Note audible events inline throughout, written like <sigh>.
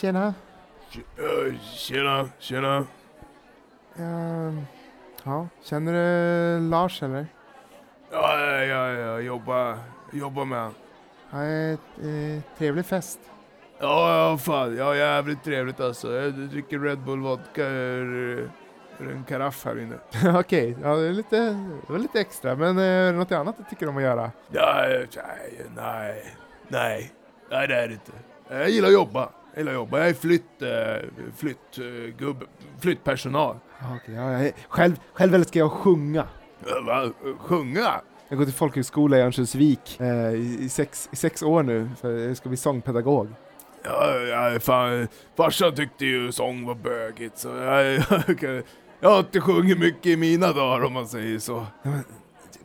Tjena. Eh, Tjena, tjena. Ehm, ja, känner du Lars eller? Ja, ja, ja, jag jobbar, jobbar med han. Ja, eh, trevlig fest. Ja, ja, fan. Ja, jävligt trevligt alltså. Jag dricker Red Bull vodka ur, ur en karaff här inne. <laughs> Okej, ja, det, är lite, det var lite extra. Men eh, är det något annat du tycker om att göra? Ja, eh, nej, nej, nej. Nej, det är det inte. Jag gillar att jobba. Jag att jobba. Jag är flytt, eh, flytt, eh, gubb, flyttpersonal. Okej, ja, jag, själv, själv älskar jag att sjunga. Eh, Va? Sjunga? Jag går till folkhögskola i Örnsköldsvik eh, i, sex, i sex år nu, för jag ska bli sångpedagog. Ja, ja, fan. Farsan tyckte ju sång var bögigt, så jag, <laughs> jag, kan- jag har inte sjungit mycket i mina dagar om man säger så. Ja, men, jag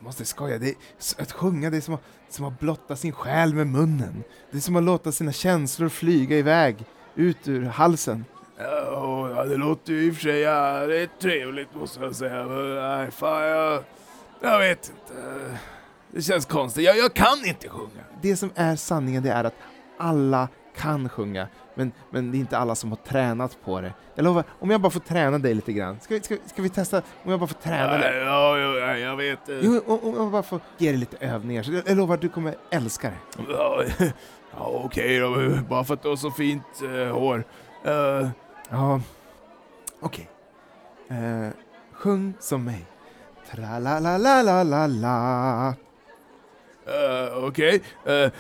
måste skoja, det är, att sjunga det är som att, som att blotta sin själ med munnen. Det är som att låta sina känslor flyga iväg, ut ur halsen. Ja, det låter ju i och för sig jävligt trevligt måste jag säga. Men, nej, fan jag... Jag vet inte. Det känns konstigt. Jag, jag kan inte sjunga. Det som är sanningen det är att alla kan sjunga, men, men det är inte alla som har tränat på det. Jag lovar, om jag bara får träna dig lite grann, ska vi, ska, ska vi testa om jag bara får träna dig? ja, ja, ja, jag vet. eh. Jo, om, jag bara får ge dig lite övningar, jag, jag lovar du kommer älska det. Ja, <laughs> ja okej då. <laughs> Bara för att du har så fint eh, hår. Eh, Ja, okej. Eh, sjung som mig. Tra-la-la-la-la-la-la. okej. Eh.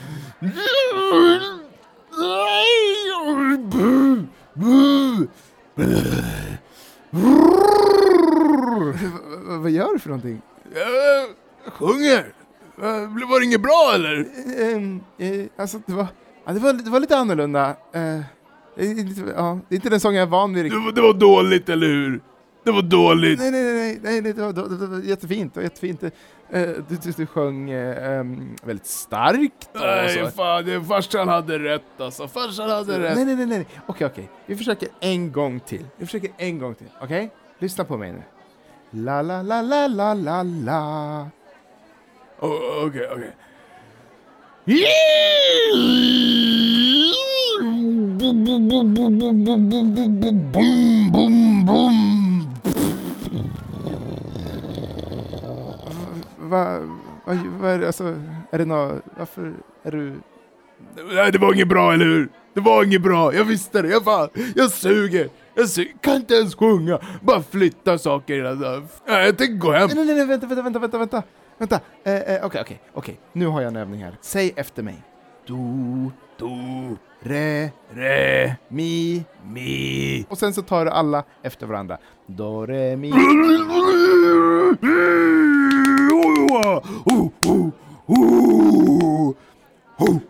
Vad gör du för någonting? Jag sjunger. Var det inget bra eller? Ehm, eh, alltså, det var, ja, det var, det var lite annorlunda. Eh, ja, det är inte den sång jag är van vid Det var, det var dåligt, eller hur? Det var dåligt. Nej, nej, nej, nej, nej, det, var, det, det var jättefint. Det var jättefint. Eh, du, du, du sjöng ehm, väldigt starkt. Nej, fan, farsan hade rätt alltså. Farsan hade rätt. Nej, nej, nej, nej. Okej, okej. Vi försöker en gång till. Vi försöker en gång till. Okej? Lyssna på mig nu. La, la, la, la, la, la, la. Okej, okej. Bum, bum, bum. Va, va, va är det, alltså, är det nå, varför är du... Nej, det var inget bra, eller hur? Det var inget bra, jag visste det. Jag, fan, jag suger. Jag suger. kan inte ens sjunga. Bara flytta saker hela. Nej, jag tänker gå hem. Nej, nej, nej, vänta, vänta, vänta, vänta, vänta. Vänta, eh, eh, okej, okej, okej. Nu har jag en övning här. Säg efter mig. Do, Do, re, re, mi. mi. Och sen så tar du alla efter varandra. Do, re, mi. <laughs> Ooh, ooh, ooh, ooh.